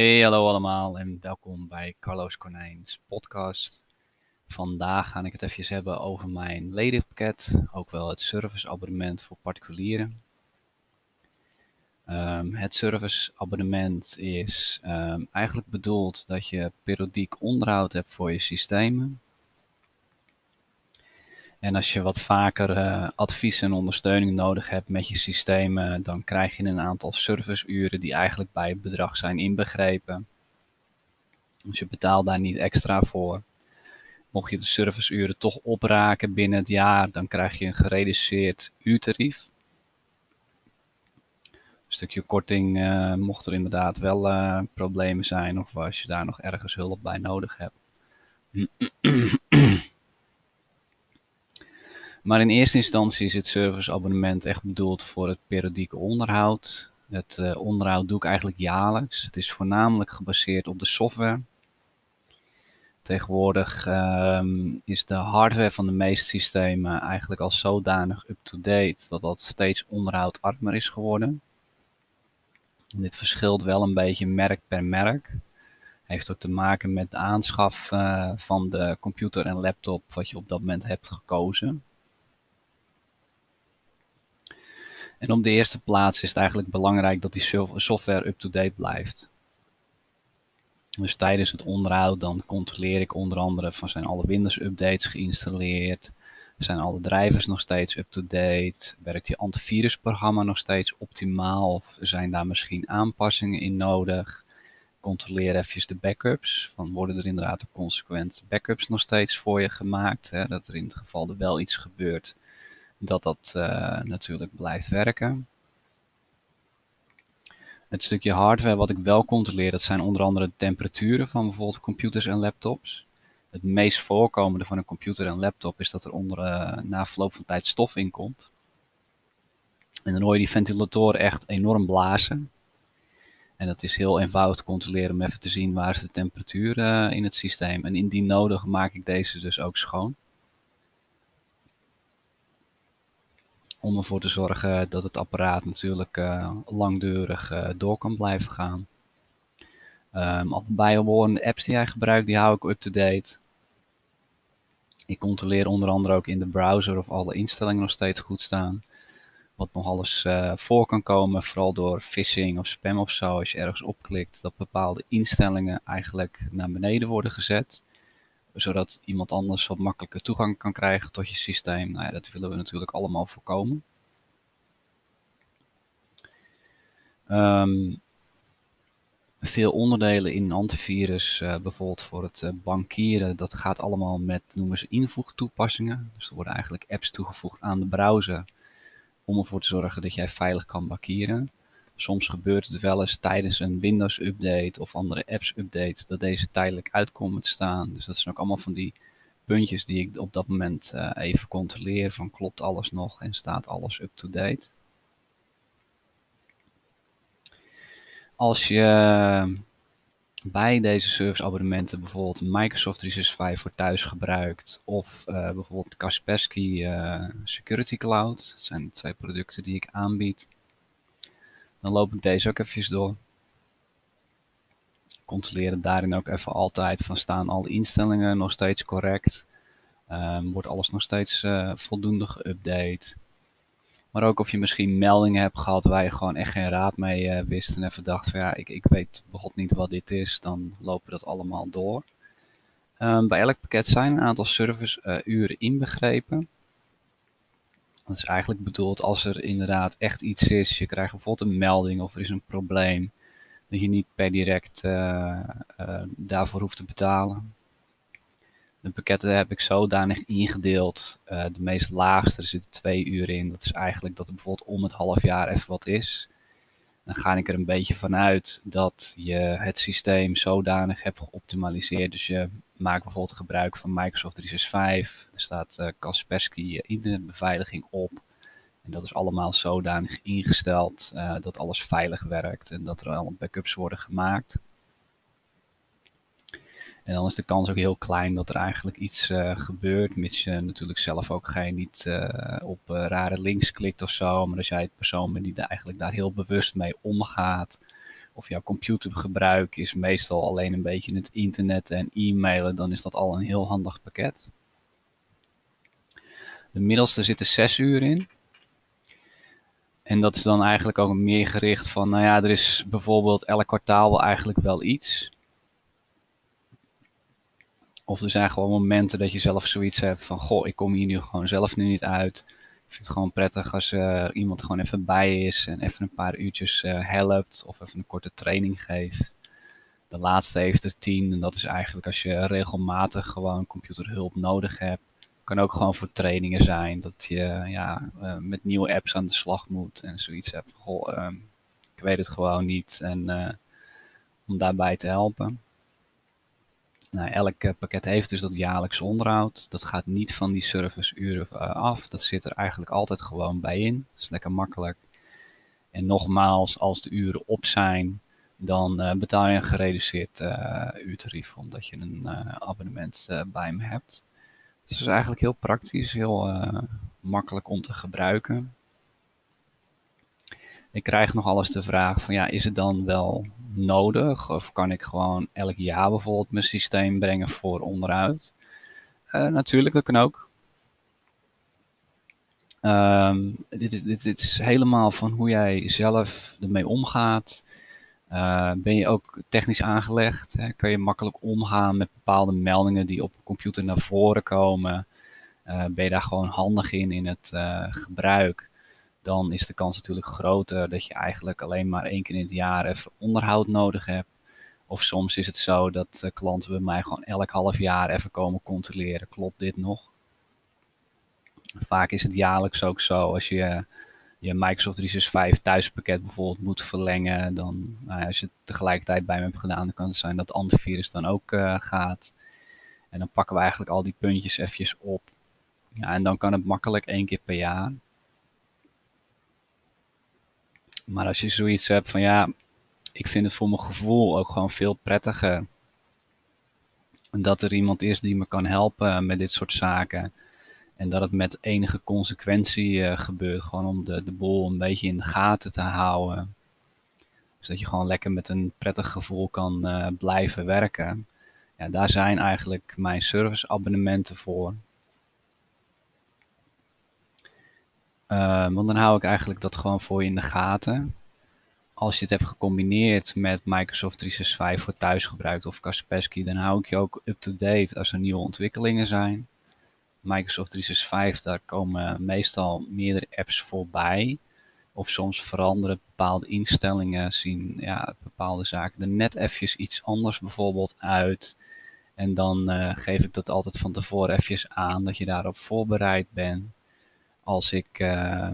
Hey, hallo allemaal en welkom bij Carlos Konijns podcast. Vandaag ga ik het even hebben over mijn ledenpakket, ook wel het serviceabonnement voor particulieren. Um, het serviceabonnement is um, eigenlijk bedoeld dat je periodiek onderhoud hebt voor je systemen. En als je wat vaker uh, advies en ondersteuning nodig hebt met je systemen, dan krijg je een aantal serviceuren die eigenlijk bij het bedrag zijn inbegrepen. Dus je betaalt daar niet extra voor. Mocht je de serviceuren toch opraken binnen het jaar, dan krijg je een gereduceerd uurtarief. Een stukje korting uh, mocht er inderdaad wel uh, problemen zijn of als je daar nog ergens hulp bij nodig hebt. Maar in eerste instantie is het serviceabonnement echt bedoeld voor het periodieke onderhoud. Het uh, onderhoud doe ik eigenlijk jaarlijks. Het is voornamelijk gebaseerd op de software. Tegenwoordig uh, is de hardware van de meeste systemen eigenlijk al zodanig up-to-date dat dat steeds onderhoudarmer is geworden. Dit verschilt wel een beetje merk per merk. Heeft ook te maken met de aanschaf uh, van de computer en laptop wat je op dat moment hebt gekozen. En op de eerste plaats is het eigenlijk belangrijk dat die software up-to-date blijft. Dus tijdens het onderhoud dan controleer ik onder andere van zijn alle Windows updates geïnstalleerd. Zijn alle drivers nog steeds up-to-date? Werkt je antivirusprogramma nog steeds optimaal? Of zijn daar misschien aanpassingen in nodig? Controleer even de backups. Van worden er inderdaad consequent backups nog steeds voor je gemaakt? Hè? Dat er in het geval er wel iets gebeurt, dat dat uh, natuurlijk blijft werken. Het stukje hardware wat ik wel controleer, dat zijn onder andere de temperaturen van bijvoorbeeld computers en laptops. Het meest voorkomende van een computer en laptop is dat er onder, uh, na verloop van tijd stof in komt. En dan hoor je die ventilatoren echt enorm blazen. En dat is heel eenvoudig te controleren om even te zien waar is de temperatuur uh, in het systeem. En indien nodig maak ik deze dus ook schoon. Om ervoor te zorgen dat het apparaat natuurlijk uh, langdurig uh, door kan blijven gaan. Um, alle bijbehorende apps die jij gebruikt, die hou ik up-to-date. Ik controleer onder andere ook in de browser of alle instellingen nog steeds goed staan. Wat nog alles uh, voor kan komen, vooral door phishing of spam of zo. Als je ergens opklikt, dat bepaalde instellingen eigenlijk naar beneden worden gezet zodat iemand anders wat makkelijker toegang kan krijgen tot je systeem. Nou ja, dat willen we natuurlijk allemaal voorkomen. Um, veel onderdelen in antivirus, uh, bijvoorbeeld voor het uh, bankieren, dat gaat allemaal met, noemen ze invoegtoepassingen. Dus er worden eigenlijk apps toegevoegd aan de browser om ervoor te zorgen dat jij veilig kan bankieren. Soms gebeurt het wel eens tijdens een Windows update of andere apps updates dat deze tijdelijk uitkomen te staan. Dus dat zijn ook allemaal van die puntjes die ik op dat moment uh, even controleer van klopt alles nog en staat alles up to date. Als je bij deze serviceabonnementen bijvoorbeeld Microsoft 365 voor thuis gebruikt of uh, bijvoorbeeld Kaspersky Security Cloud, dat zijn twee producten die ik aanbied dan loop ik deze ook even door. Controleren daarin ook even altijd van staan alle instellingen nog steeds correct. Um, wordt alles nog steeds uh, voldoende geüpdate. Maar ook of je misschien meldingen hebt gehad waar je gewoon echt geen raad mee uh, wist. En even dacht van ja, ik, ik weet begot niet wat dit is. Dan lopen dat allemaal door. Um, bij elk pakket zijn een aantal serviceuren uh, inbegrepen. Dat is eigenlijk bedoeld als er inderdaad echt iets is. Je krijgt bijvoorbeeld een melding of er is een probleem. Dat je niet per direct uh, uh, daarvoor hoeft te betalen. De pakketten heb ik zodanig ingedeeld. Uh, de meest laagste, zitten twee uur in. Dat is eigenlijk dat er bijvoorbeeld om het half jaar even wat is. Dan ga ik er een beetje vanuit dat je het systeem zodanig hebt geoptimaliseerd. Dus je maakt bijvoorbeeld gebruik van Microsoft 365. Er staat uh, Kaspersky internetbeveiliging op. En dat is allemaal zodanig ingesteld uh, dat alles veilig werkt en dat er al backups worden gemaakt. En dan is de kans ook heel klein dat er eigenlijk iets uh, gebeurt, mits je natuurlijk zelf ook geen niet uh, op uh, rare links klikt of zo. Maar als jij het persoon bent die daar eigenlijk daar heel bewust mee omgaat, of jouw computergebruik is meestal alleen een beetje het internet en e-mailen, dan is dat al een heel handig pakket. De middelste zit er 6 uur in. En dat is dan eigenlijk ook meer gericht van, nou ja, er is bijvoorbeeld elk kwartaal eigenlijk wel iets. Of er zijn gewoon momenten dat je zelf zoiets hebt van, goh, ik kom hier nu gewoon zelf nu niet uit. Ik vind het gewoon prettig als uh, iemand gewoon even bij is en even een paar uurtjes uh, helpt of even een korte training geeft. De laatste heeft er tien en dat is eigenlijk als je regelmatig gewoon computerhulp nodig hebt. Kan ook gewoon voor trainingen zijn, dat je ja, uh, met nieuwe apps aan de slag moet en zoiets hebt. Goh, ehm, ik weet het gewoon niet en om daarbij te helpen. Nou, elk eh, pakket heeft dus dat jaarlijks onderhoud. Dat gaat niet van die serviceuren uh, af. Dat zit er eigenlijk altijd gewoon bij in. Dat is lekker makkelijk. En nogmaals, als de uren op zijn, dan uh, betaal je een gereduceerd uurtarief, omdat je een abonnement bij me hebt. Dus is eigenlijk heel praktisch, heel makkelijk om te gebruiken. Ik krijg nog alles de vraag van ja, is het dan wel nodig? Of kan ik gewoon elk jaar bijvoorbeeld mijn systeem brengen voor onderuit? Uh, natuurlijk, dat kan ook. Um, dit, dit, dit, is helemaal van hoe jij zelf ermee omgaat. Uh, ben je ook technisch aangelegd? Hè? Kan je makkelijk omgaan met bepaalde meldingen die op de computer naar voren komen? Uh, ben je daar gewoon handig in in het gebruik? Dan is de kans natuurlijk groter dat je eigenlijk alleen maar één keer in het jaar even onderhoud nodig hebt. Of soms is het zo dat uh, klanten bij mij gewoon elk half jaar even komen controleren, klopt dit nog? Vaak is het jaarlijks ook zo, als je je Microsoft 365 thuispakket bijvoorbeeld moet verlengen, dan nou ja, als je het tegelijkertijd bij me hebt gedaan, dan kan het zijn dat antivirus dan ook uh, gaat. En dan pakken we eigenlijk al die puntjes eventjes op. Ja, en dan kan het makkelijk één keer per jaar. Maar als je zoiets hebt van ja, ik vind het voor mijn gevoel ook gewoon veel prettiger. Dat er iemand is die me kan helpen met dit soort zaken. En dat het met enige consequentie uh, gebeurt. Gewoon om de, de boel een beetje in de gaten te houden. Dus dat je gewoon lekker met een prettig gevoel kan uh, blijven werken. Ja, daar zijn eigenlijk mijn serviceabonnementen voor. Uh, want dan hou ik eigenlijk dat gewoon voor je in de gaten. Als je het hebt gecombineerd met Microsoft 365 voor thuisgebruik of Kaspersky, dan hou ik je ook up-to-date als er nieuwe ontwikkelingen zijn. Microsoft 365, daar komen meestal meerdere apps voorbij. Of soms veranderen bepaalde instellingen, zien ja, bepaalde zaken er net eventjes iets anders bijvoorbeeld uit. En dan uh, geef ik dat altijd van tevoren eventjes aan, dat je daarop voorbereid bent als ik uh,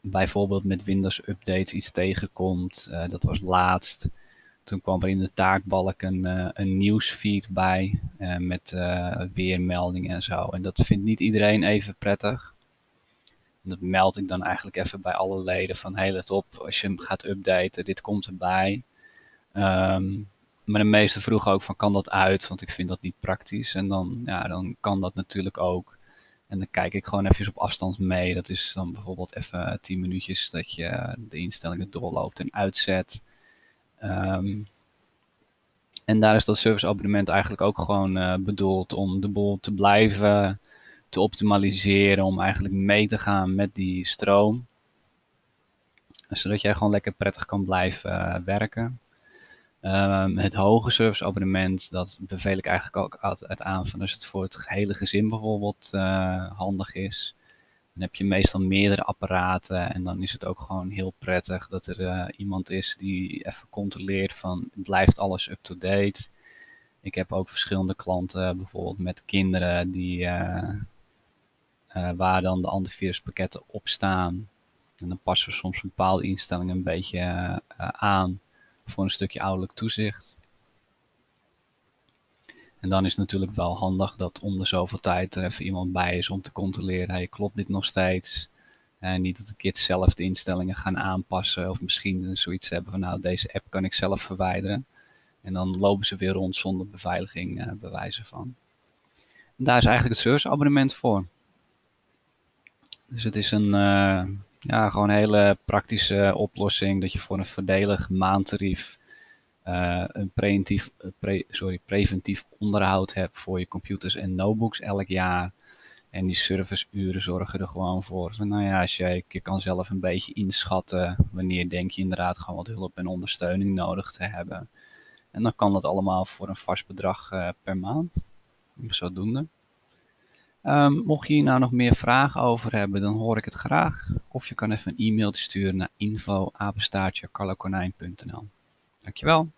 bijvoorbeeld met Windows updates iets tegenkomt, uh, dat was laatst. Toen kwam er in de taakbalk een, uh, een nieuwsfeed bij met weermeldingen en zo. En dat vindt niet iedereen even prettig. En dat meld ik dan eigenlijk even bij alle leden van hey let op, als je hem gaat updaten, dit komt erbij. Um, maar de meesten vroegen ook van kan dat uit, want ik vind dat niet praktisch. En dan, ja, dan kan dat natuurlijk ook. En dan kijk ik gewoon even op afstand mee. Dat is dan bijvoorbeeld even 10 minuutjes dat je de instellingen doorloopt en uitzet. Um, en daar is dat serviceabonnement eigenlijk ook gewoon uh, bedoeld om de boel te blijven te optimaliseren. Om eigenlijk mee te gaan met die stroom. Zodat jij gewoon lekker prettig kan blijven werken. Um, het hoge serviceabonnement, dat beveel ik eigenlijk ook altijd aan van als het voor het gehele gezin bijvoorbeeld uh, handig is. Dan heb je meestal meerdere apparaten en dan is het ook gewoon heel prettig dat er uh, iemand is die even controleert van blijft alles up-to-date. Ik heb ook verschillende klanten, bijvoorbeeld met kinderen, die, uh, waar dan de antiviruspakketten op staan. En dan passen we soms bepaalde instellingen een beetje aan voor een stukje ouderlijk toezicht. En dan is het natuurlijk wel handig dat om de zoveel tijd er even iemand bij is om te controleren, hey, klopt dit nog steeds? En niet dat de kids zelf de instellingen gaan aanpassen of misschien zoiets hebben van nou deze app kan ik zelf verwijderen. En dan lopen ze weer rond zonder beveiliging uh, bewijzen van. Daar is eigenlijk het serviceabonnement voor. Dus het is een, uh, Ja, gewoon een hele praktische oplossing dat je voor een voordelig maandtarief uh, een preventief, pre, sorry, preventief onderhoud hebt voor je computers en notebooks elk jaar. En die serviceuren zorgen er gewoon voor. Nou ja, als jij, je kan zelf een beetje inschatten wanneer denk je inderdaad gewoon wat hulp en ondersteuning nodig te hebben. En dan kan dat allemaal voor een vast bedrag uh, per maand. Zodoende. Um, mocht je hier nou nog meer vragen over hebben, dan hoor ik het graag. Of je kan even een e-mail sturen naar info Dankjewel.